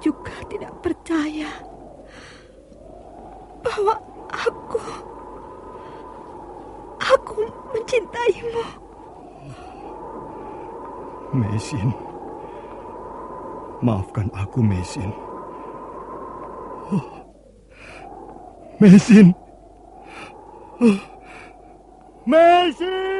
juga tidak percaya bahwa aku... Aku mencintaimu. Mesin. Maafkan aku, Mesin. Oh. Mesin. Oh. Mesin!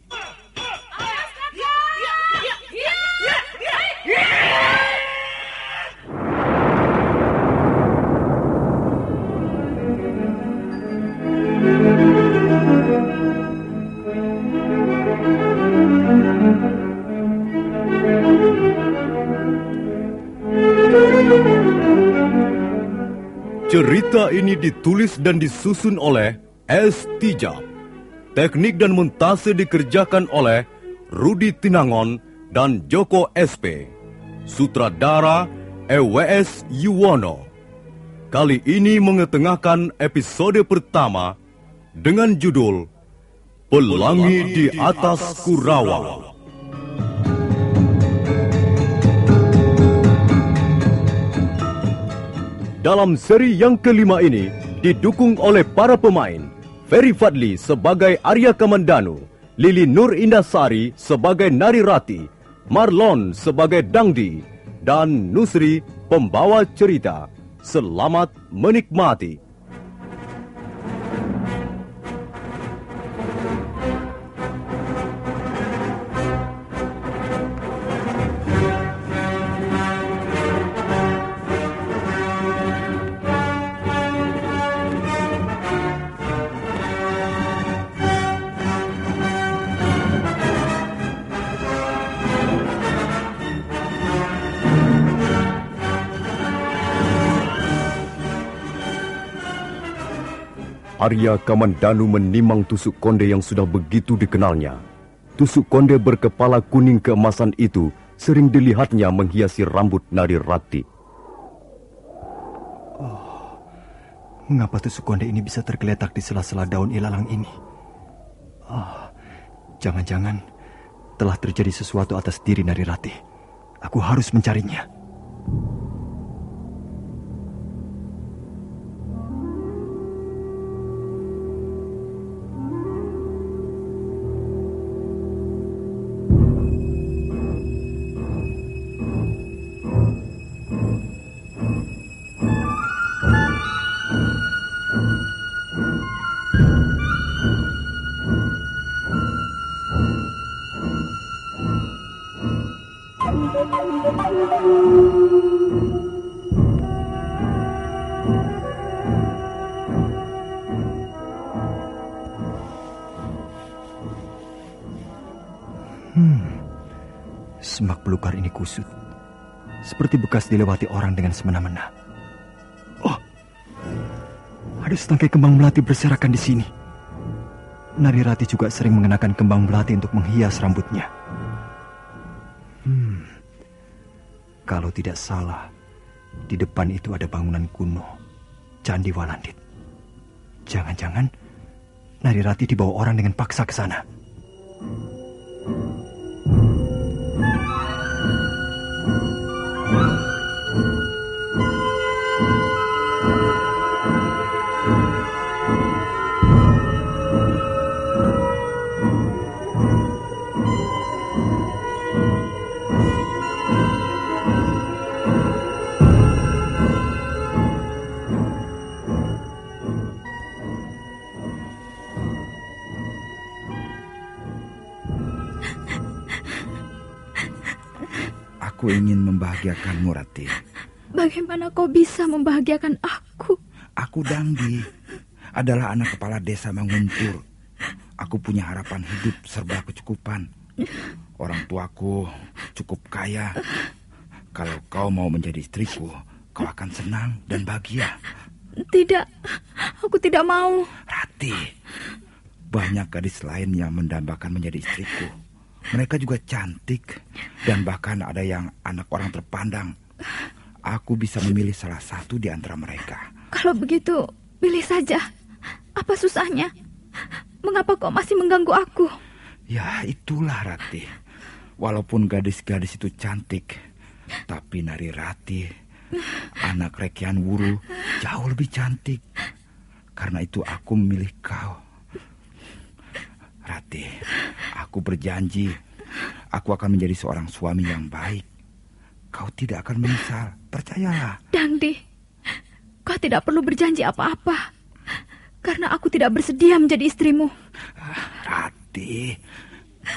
Cerita ini ditulis dan disusun oleh S. Tijab. Teknik dan montase dikerjakan oleh Rudi Tinangon dan Joko SP. Sutradara EWS Yuwono. Kali ini mengetengahkan episode pertama dengan judul Pelangi di atas Kurawa. Dalam seri yang kelima ini didukung oleh para pemain Ferry Fadli sebagai Arya Kamandanu, Lili Nur Indasari sebagai Nari Rati, Marlon sebagai Dangdi, dan Nusri pembawa cerita. Selamat menikmati. Arya Kamandanu menimang tusuk konde yang sudah begitu dikenalnya. Tusuk konde berkepala kuning keemasan itu sering dilihatnya menghiasi rambut Nari Rati. Oh, mengapa tusuk konde ini bisa tergeletak di sela-sela daun ilalang ini? Oh, jangan-jangan telah terjadi sesuatu atas diri Nari Rati. Aku harus mencarinya. Seperti bekas dilewati orang dengan semena-mena. Oh, ada setangkai kembang melati berserakan di sini. Nari Rati juga sering mengenakan kembang melati untuk menghias rambutnya. Hmm, kalau tidak salah, di depan itu ada bangunan kuno, Candi Walandit. Jangan-jangan Nari Rati dibawa orang dengan paksa ke sana. Aku ingin membahagiakanmu, Rati. Bagaimana kau bisa membahagiakan aku? Aku Dangdi, adalah anak kepala desa Manguntur. Aku punya harapan hidup serba kecukupan. Orang tuaku cukup kaya. Kalau kau mau menjadi istriku, kau akan senang dan bahagia. Tidak, aku tidak mau. Rati, banyak gadis lain yang mendambakan menjadi istriku. Mereka juga cantik dan bahkan ada yang anak orang terpandang. Aku bisa memilih salah satu di antara mereka. Kalau begitu, pilih saja. Apa susahnya? Mengapa kau masih mengganggu aku? Ya, itulah Rati. Walaupun gadis-gadis itu cantik, tapi Nari Rati, anak Rekian Wuru, jauh lebih cantik. Karena itu aku memilih kau. Rati, aku berjanji aku akan menjadi seorang suami yang baik. Kau tidak akan menyesal, percayalah. Dangdi, kau tidak perlu berjanji apa-apa. Karena aku tidak bersedia menjadi istrimu. Rati,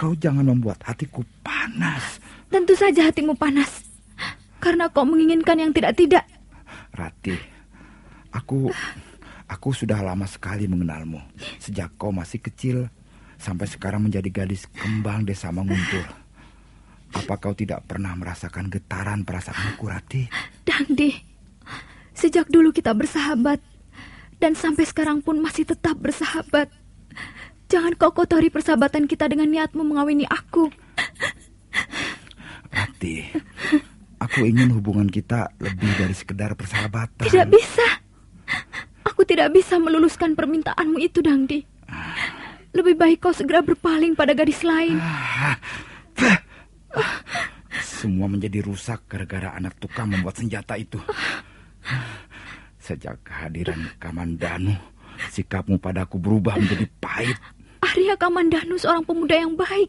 kau jangan membuat hatiku panas. Tentu saja hatimu panas. Karena kau menginginkan yang tidak-tidak. Rati, aku aku sudah lama sekali mengenalmu. Sejak kau masih kecil sampai sekarang menjadi gadis kembang desa Manguntur. Apa kau tidak pernah merasakan getaran perasaanku, Rati? Dangdi, sejak dulu kita bersahabat. Dan sampai sekarang pun masih tetap bersahabat. Jangan kau kotori persahabatan kita dengan niatmu mengawini aku. Rati, aku ingin hubungan kita lebih dari sekedar persahabatan. Tidak bisa. Aku tidak bisa meluluskan permintaanmu itu, Dangdi. Lebih baik kau segera berpaling pada gadis lain. Semua menjadi rusak gara-gara anak tukang membuat senjata itu. Sejak kehadiran Kamandanu, sikapmu padaku berubah menjadi pahit. Arya Kamandanu seorang pemuda yang baik.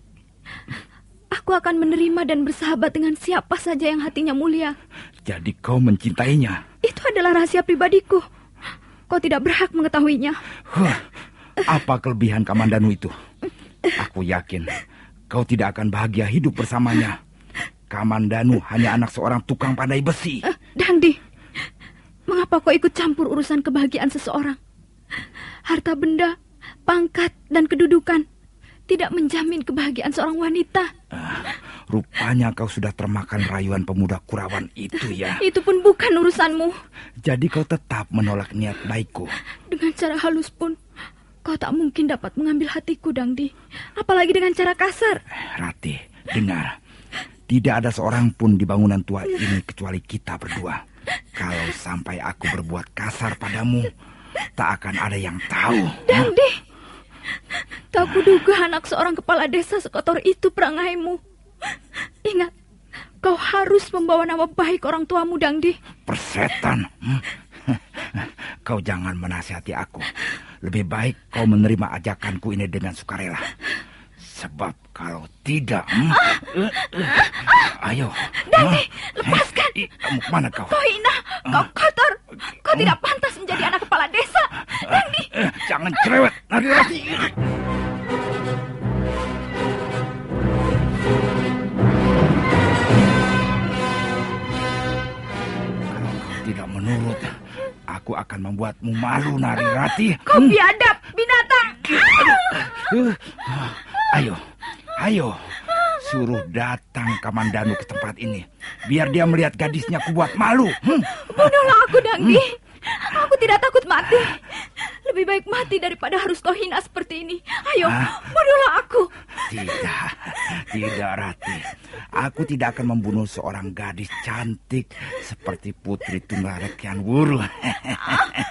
Aku akan menerima dan bersahabat dengan siapa saja yang hatinya mulia. Jadi kau mencintainya? Itu adalah rahasia pribadiku. Kau tidak berhak mengetahuinya. Huh, apa kelebihan Kamandanu itu? Aku yakin kau tidak akan bahagia hidup bersamanya. Kamandanu hanya anak seorang tukang pandai besi. Uh, Dangdi, mengapa kau ikut campur urusan kebahagiaan seseorang? Harta benda, pangkat, dan kedudukan tidak menjamin kebahagiaan seorang wanita. Uh, rupanya kau sudah termakan rayuan pemuda Kurawan itu ya. Itu pun bukan urusanmu. Jadi kau tetap menolak niat baikku. Dengan cara halus pun, kau tak mungkin dapat mengambil hatiku, Dangdi. Apalagi dengan cara kasar. Rati, dengar. Tidak ada seorang pun di bangunan tua ini kecuali kita berdua. Kalau sampai aku berbuat kasar padamu, tak akan ada yang tahu. Dandi, tak kuduga anak seorang kepala desa sekotor itu perangaimu. Ingat, kau harus membawa nama baik orang tuamu, Dangdi. Persetan. Hmm? Kau jangan menasihati aku. Lebih baik kau menerima ajakanku ini dengan sukarela. Sebab kalau tidak... Hmm, uh, uh, ayo. Dani, lepaskan. Eh, ke mana kau? Kau hina, kau kotor. Kau tidak pantas menjadi anak kepala desa. Dani. Uh, jangan cerewet, Nari akan membuatmu malu, Nari Rati. Kau biadab, binatang. Uh, ayo, ayo. Suruh datang Kamandanu ke tempat ini. Biar dia melihat gadisnya kubuat malu. Hmm. Bunuhlah aku, Dangdi. Aku tidak takut mati. Lebih baik mati daripada harus tohina seperti ini. Ayo, Ah. bunuhlah aku. Tidak, tidak Rati. Aku tidak akan membunuh seorang gadis cantik seperti Putri Tunggal Rekian Wuru.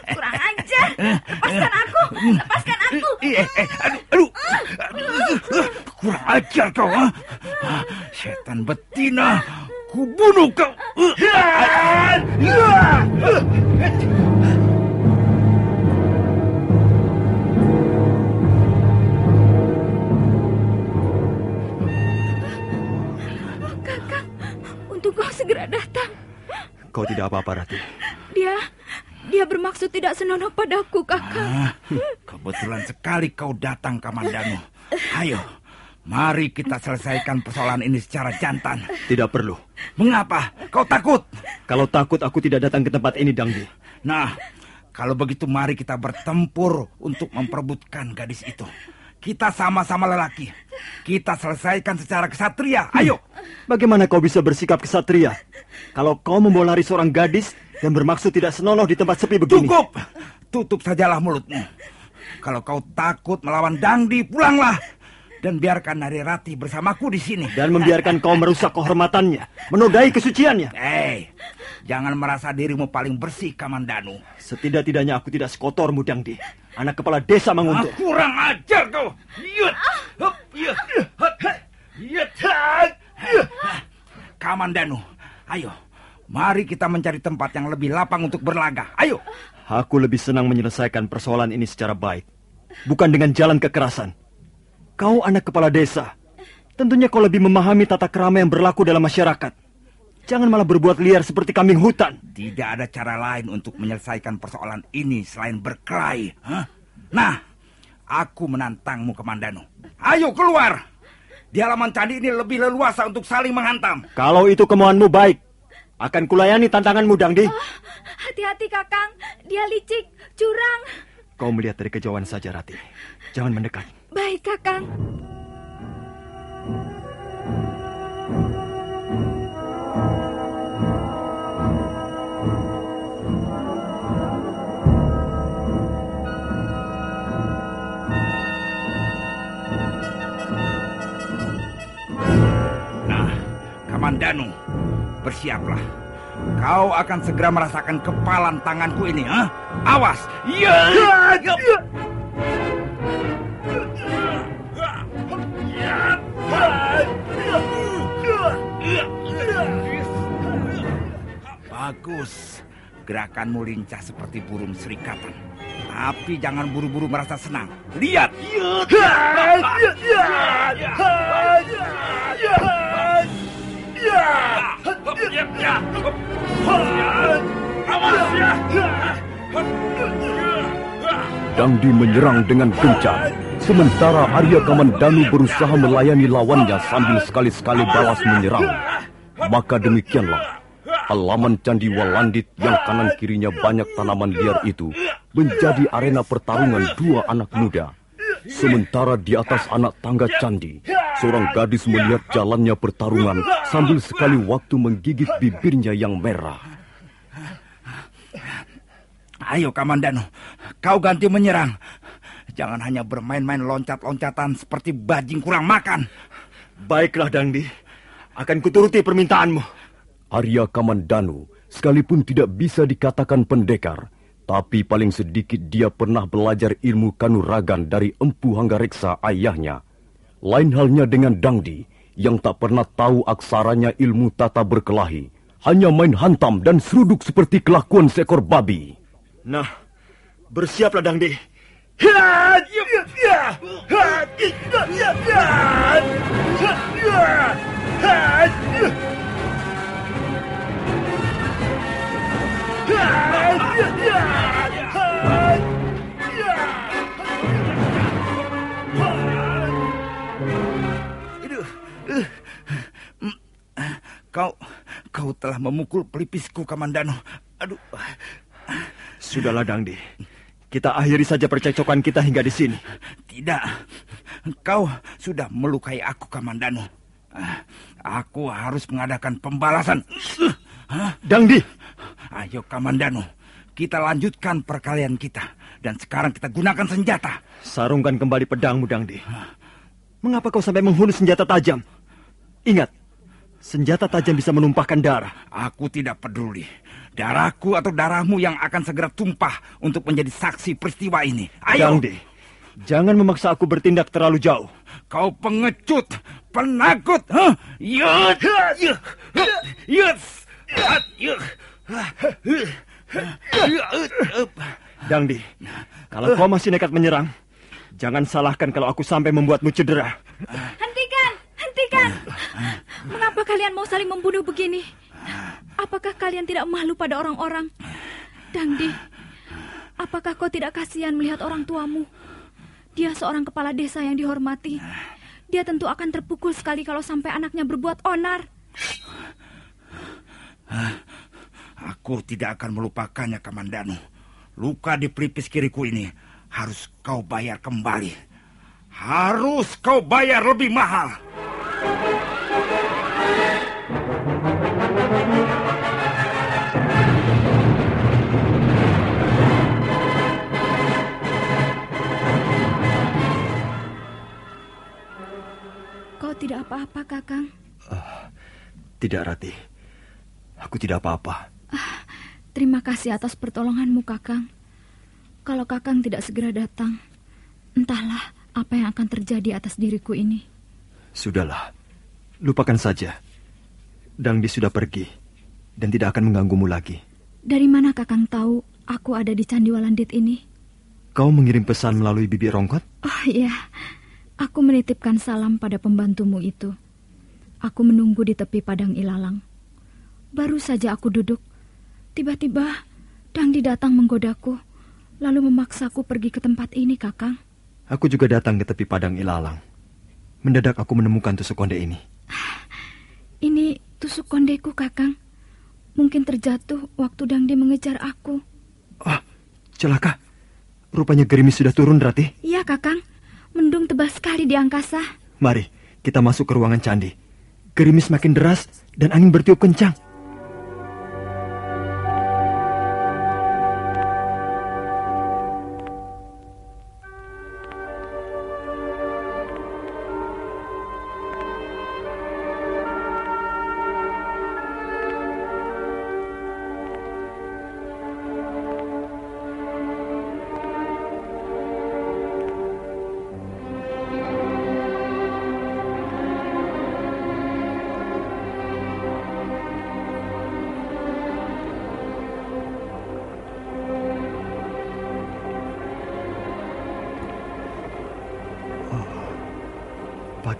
Kurang ajar. Lepaskan aku. Lepaskan aku. Eh, eh, aduh, aduh, kurang ajar kau, ha? Ah, Setan betina, ku bunuh kau. Segera datang. Kau tidak apa-apa, Rati. Dia, dia bermaksud tidak senonoh padaku, kakang. Ah, kebetulan sekali kau datang, Kamandanu. Ayo, mari kita selesaikan persoalan ini secara jantan. Tidak perlu. Mengapa? Kau takut? Kalau takut aku tidak datang ke tempat ini, Dangdi. Nah, kalau begitu mari kita bertempur untuk memperebutkan gadis itu. Kita sama-sama lelaki. Kita selesaikan secara kesatria. Ayo. Bagaimana kau bisa bersikap kesatria? Kalau kau membawa lari seorang gadis dan bermaksud tidak senonoh di tempat sepi begini. Cukup. Tutup sajalah mulutmu. Kalau kau takut melawan Dangdi, pulanglah. Dan biarkan Nari Rati bersamaku di sini. Dan membiarkan kau merusak kehormatannya. Menodai kesuciannya. Hei, jangan merasa dirimu paling bersih, Kamandanu. Setidak-tidaknya aku tidak sekotormu, Dangdi. Anak kepala desa Ah, Manguntur. kurang ajar kau. Yut. Hup, yut. Hut. Yut. Kamandanu, ayo. Mari kita mencari tempat yang lebih lapang untuk berlaga. Ayo. Aku lebih senang menyelesaikan persoalan ini secara baik. Bukan dengan jalan kekerasan. Kau anak kepala desa. Tentunya kau lebih memahami tata kerama yang berlaku dalam masyarakat. Jangan malah berbuat liar seperti kambing hutan. Tidak ada cara lain untuk menyelesaikan persoalan ini selain berkelahi. Hah? Nah, aku menantangmu, Kamandanu. Ayo keluar. Di halaman candi ini lebih leluasa untuk saling menghantam. Kalau itu kemauanmu baik. Akan kulayani tantanganmu, Dangdi. Hati-hati, kakang. Dia licik, curang. Kau melihat dari kejauhan saja, Rati. Jangan mendekat. Baik, kakang. Kamandanu, bersiaplah. Kau akan segera merasakan kepalan tanganku ini, ha? Awas! Ya! Ya! Bagus. Gerakanmu lincah seperti burung serikatan. Tapi jangan buru-buru merasa senang. Lihat! Dangdi menyerang dengan gencar. Sementara Arya Kamandanu berusaha melayani lawannya sambil sekali-sekali balas menyerang. Maka demikianlah, halaman Candi Walandit yang kanan kirinya banyak tanaman liar itu menjadi arena pertarungan dua anak muda. Sementara di atas anak tangga candi, seorang gadis melihat jalannya pertarungan sambil sekali waktu menggigit bibirnya yang merah. Ayo Kamandanu, kau ganti menyerang. Jangan hanya bermain-main loncat-loncatan seperti bajing kurang makan. Baiklah, Dangdi. Akan kuturuti permintaanmu. Arya Kamandanu sekalipun tidak bisa dikatakan pendekar, tapi paling sedikit dia pernah belajar ilmu kanuragan dari Empu Hanggareksa ayahnya. Lain halnya dengan Dangdi yang tak pernah tahu aksaranya ilmu tata berkelahi, hanya main hantam dan seruduk seperti kelakuan seekor babi. Nah, bersiaplah, Dangdi. Kau kau telah memukul pelipisku Kamandanu. Aduh. Sudahlah, Dangdi. Kita akhiri saja percekcokan kita hingga di sini. Tidak. Kau sudah melukai aku Kamandanu. Ah, Aku harus mengadakan pembalasan. Hah? Dangdi, Ayo Kamandano, kita lanjutkan perkalian kita. Dan sekarang kita gunakan senjata. sarungkan kembali pedangmu, Dangdi. Mengapa kau sampai menghunus senjata tajam? Ingat, senjata tajam bisa menumpahkan darah. Aku tidak peduli. Darahku atau darahmu yang akan segera tumpah untuk menjadi saksi peristiwa ini. Ayo, Dangdi, jangan memaksa aku bertindak terlalu jauh. kau pengecut, penakut. Hah? Yut, yut, yut, yut, yut. Dangdi, kalau kau masih nekat menyerang, jangan salahkan kalau aku sampai membuatmu cedera. Mengapa kalian mau saling membunuh begini? Apakah kalian tidak malu pada orang-orang? Dangdi, apakah kau tidak kasihan melihat orang tuamu? Dia seorang kepala desa yang dihormati. Dia tentu akan terpukul sekali kalau sampai anaknya berbuat onar. Aku tidak akan melupakannya, Kamandanu. Luka di pelipis kiriku ini harus kau bayar kembali. Harus kau bayar lebih mahal. Kau tidak apa-apa, Kakang. Tidak, Rati. Aku tidak apa-apa. Terima kasih atas pertolonganmu, Kakang. Kalau Kakang tidak segera datang, entahlah apa yang akan terjadi atas diriku ini. Sudahlah, lupakan saja. Dangdi sudah pergi dan tidak akan mengganggumu lagi. Dari mana Kakang tahu aku ada di Candi Walandit ini? Kau mengirim pesan melalui bibi rongkot? Oh iya, aku menitipkan salam pada pembantumu itu. Aku menunggu di tepi padang ilalang. Baru saja aku duduk, tiba-tiba Dangdi datang menggodaku, lalu memaksaku pergi ke tempat ini, Kakang. Aku juga datang ke tepi padang ilalang. Mendadak aku menemukan tusuk konde ini. Ini tusuk kondeku, Kakang. Mungkin terjatuh waktu Dangdi mengejar aku. Ah, celaka. Rupanya gerimis sudah turun, Rati. Iya, Kakang. Mendung tebal sekali di angkasa. Mari, kita masuk ke ruangan candi. Gerimis makin deras dan angin bertiup kencang.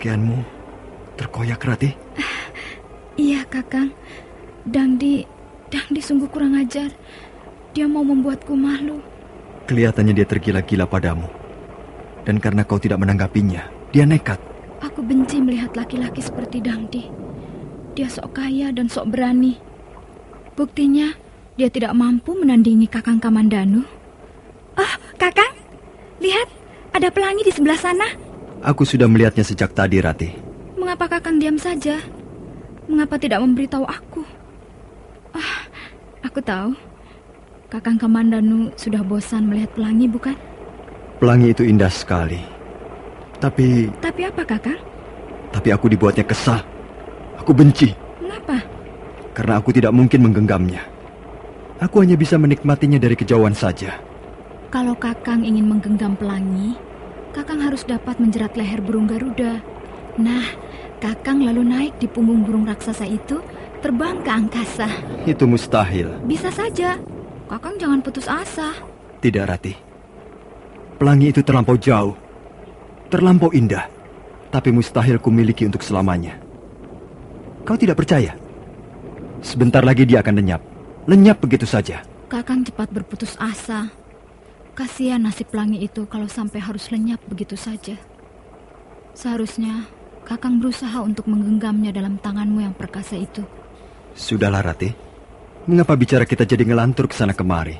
Pakaianmu terkoyak, Rati. Iya, Kakang. Dangdi, Dangdi sungguh kurang ajar. Dia mau membuatku malu. Kelihatannya dia tergila-gila padamu. Dan karena kau tidak menanggapinya, dia nekat. Aku benci melihat laki-laki seperti Dangdi. Dia sok kaya dan sok berani. Buktinya, dia tidak mampu menandingi Kakang Kamandanu. Oh, Kakang, lihat, ada pelangi di sebelah sana. Aku sudah melihatnya sejak tadi, Rati. Mengapa Kakang diam saja? Mengapa tidak memberitahu aku? Ah, aku tahu. Kakang Kamandanu sudah bosan melihat pelangi, bukan? Pelangi itu indah sekali. Tapi, Tapi apa, Kakang? tapi aku dibuatnya kesal. Aku benci Mengapa? karena aku tidak mungkin menggenggamnya. Aku hanya bisa menikmatinya dari kejauhan saja. Kalau Kakang ingin menggenggam pelangi, Kakang harus dapat menjerat leher burung Garuda. Nah, Kakang lalu naik di punggung burung raksasa itu, terbang ke angkasa. Itu mustahil. Bisa saja. Kakang jangan putus asa. Tidak, Rati. Pelangi itu terlampau jauh. Terlampau indah. Tapi mustahil kumiliki untuk selamanya. Kau tidak percaya? Sebentar lagi dia akan lenyap. Lenyap begitu saja. Kakang cepat berputus asa. Kasihan nasib pelangi itu kalau sampai harus lenyap begitu saja. Seharusnya Kakang berusaha untuk menggenggamnya dalam tanganmu yang perkasa itu. Sudahlah, Rati. Mengapa bicara kita jadi ngelantur ke sana kemari?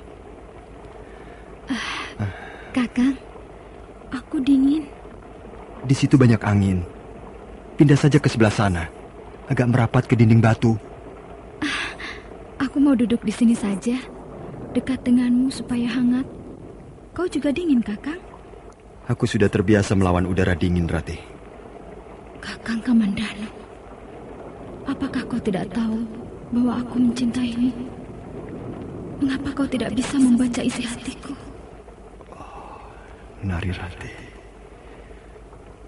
Kakang, aku dingin. Di situ banyak angin. Pindah saja ke sebelah sana. agak merapat ke dinding batu. Aku mau duduk di sini saja, dekat denganmu supaya hangat. Kau juga dingin, Kakang? Aku sudah terbiasa melawan udara dingin, Ratih. Kakang Kamandanu, apakah kau tidak tahu bahwa aku mencintaimu? Mengapa kau tidak bisa membaca isi hatiku? Nari Ratih,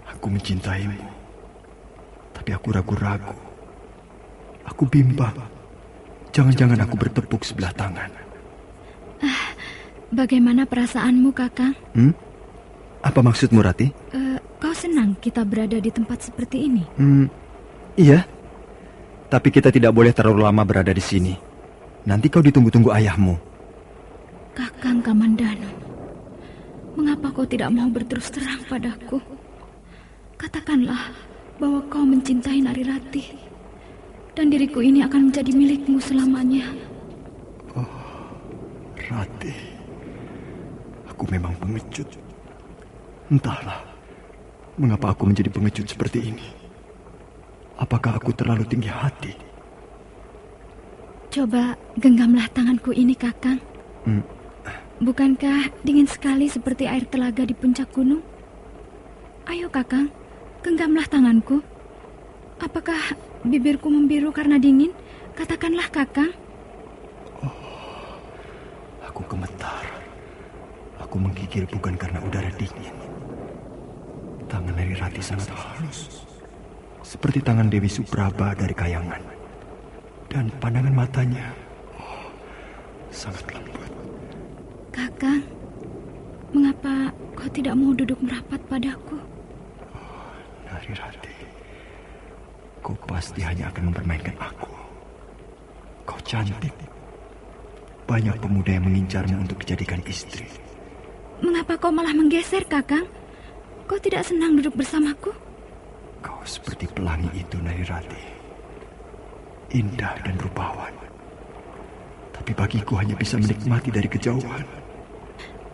aku mencintaimu. Tapi aku ragu-ragu. Aku bimbang. Jangan-jangan aku bertepuk sebelah tangan. Bagaimana perasaanmu, Kakang? Hmm? Apa maksudmu, Rati? Eh, kau senang kita berada di tempat seperti ini? Hmm, iya. Tapi kita tidak boleh terlalu lama berada di sini. Nanti kau ditunggu-tunggu ayahmu. Kakang Kamandanu, mengapa kau tidak mau berterus terang padaku? Katakanlah bahwa kau mencintai Nari Ratih. Dan diriku ini akan menjadi milikmu selamanya. Rati, aku memang pengecut. Entahlah, mengapa aku menjadi pengecut seperti ini. Apakah aku terlalu tinggi hati? Coba genggamlah tanganku ini, Kakang. Hmm, Bukankah dingin sekali seperti air telaga di puncak gunung? Ayo, Kakang, genggamlah tanganku. Apakah bibirku membiru karena dingin? Katakanlah, Kakang. aku gemetar. Aku menggigil bukan karena udara dingin. Tangan dari Rati sangat halus. Seperti tangan Dewi Supraba dari kayangan. Dan pandangan matanya oh, sangat lembut. Kakang, mengapa kau tidak mau duduk merapat padaku? Nari Rati, kau pasti hanya akan mempermainkan aku. Kau cantik. Banyak pemuda yang mengincarmu untuk dijadikan istri. Mengapa kau malah menggeser, Kakang? Kau tidak senang duduk bersamaku? Kau seperti pelangi itu, Nari Rati. Indah dan rupawan. Tapi bagiku hanya bisa menikmati dari kejauhan.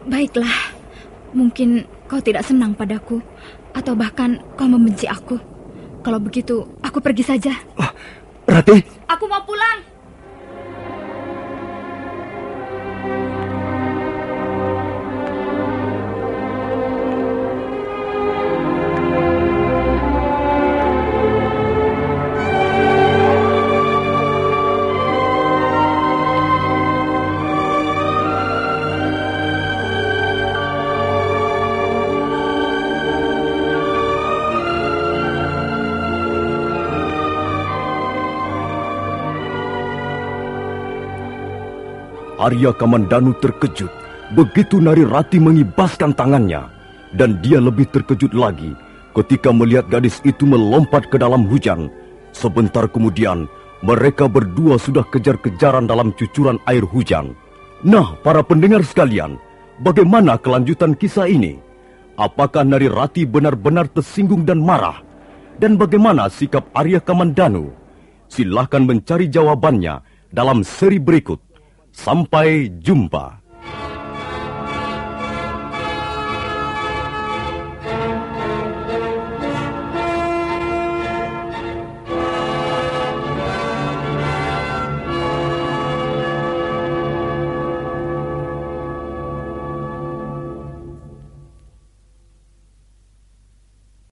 Baiklah, mungkin kau tidak senang padaku, atau bahkan kau membenci aku. Kalau begitu, aku pergi saja. Ah, Rati, Aku mau pulang. Arya Kamandanu terkejut begitu Nari Rati mengibaskan tangannya. Dan dia lebih terkejut lagi ketika melihat gadis itu melompat ke dalam hujan. Sebentar kemudian, mereka berdua sudah kejar-kejaran dalam cucuran air hujan. Nah, para pendengar sekalian, bagaimana kelanjutan kisah ini? Apakah Nari Rati benar-benar tersinggung dan marah? Dan bagaimana sikap Arya Kamandanu? Silahkan mencari jawabannya dalam seri berikut. Sampai jumpa.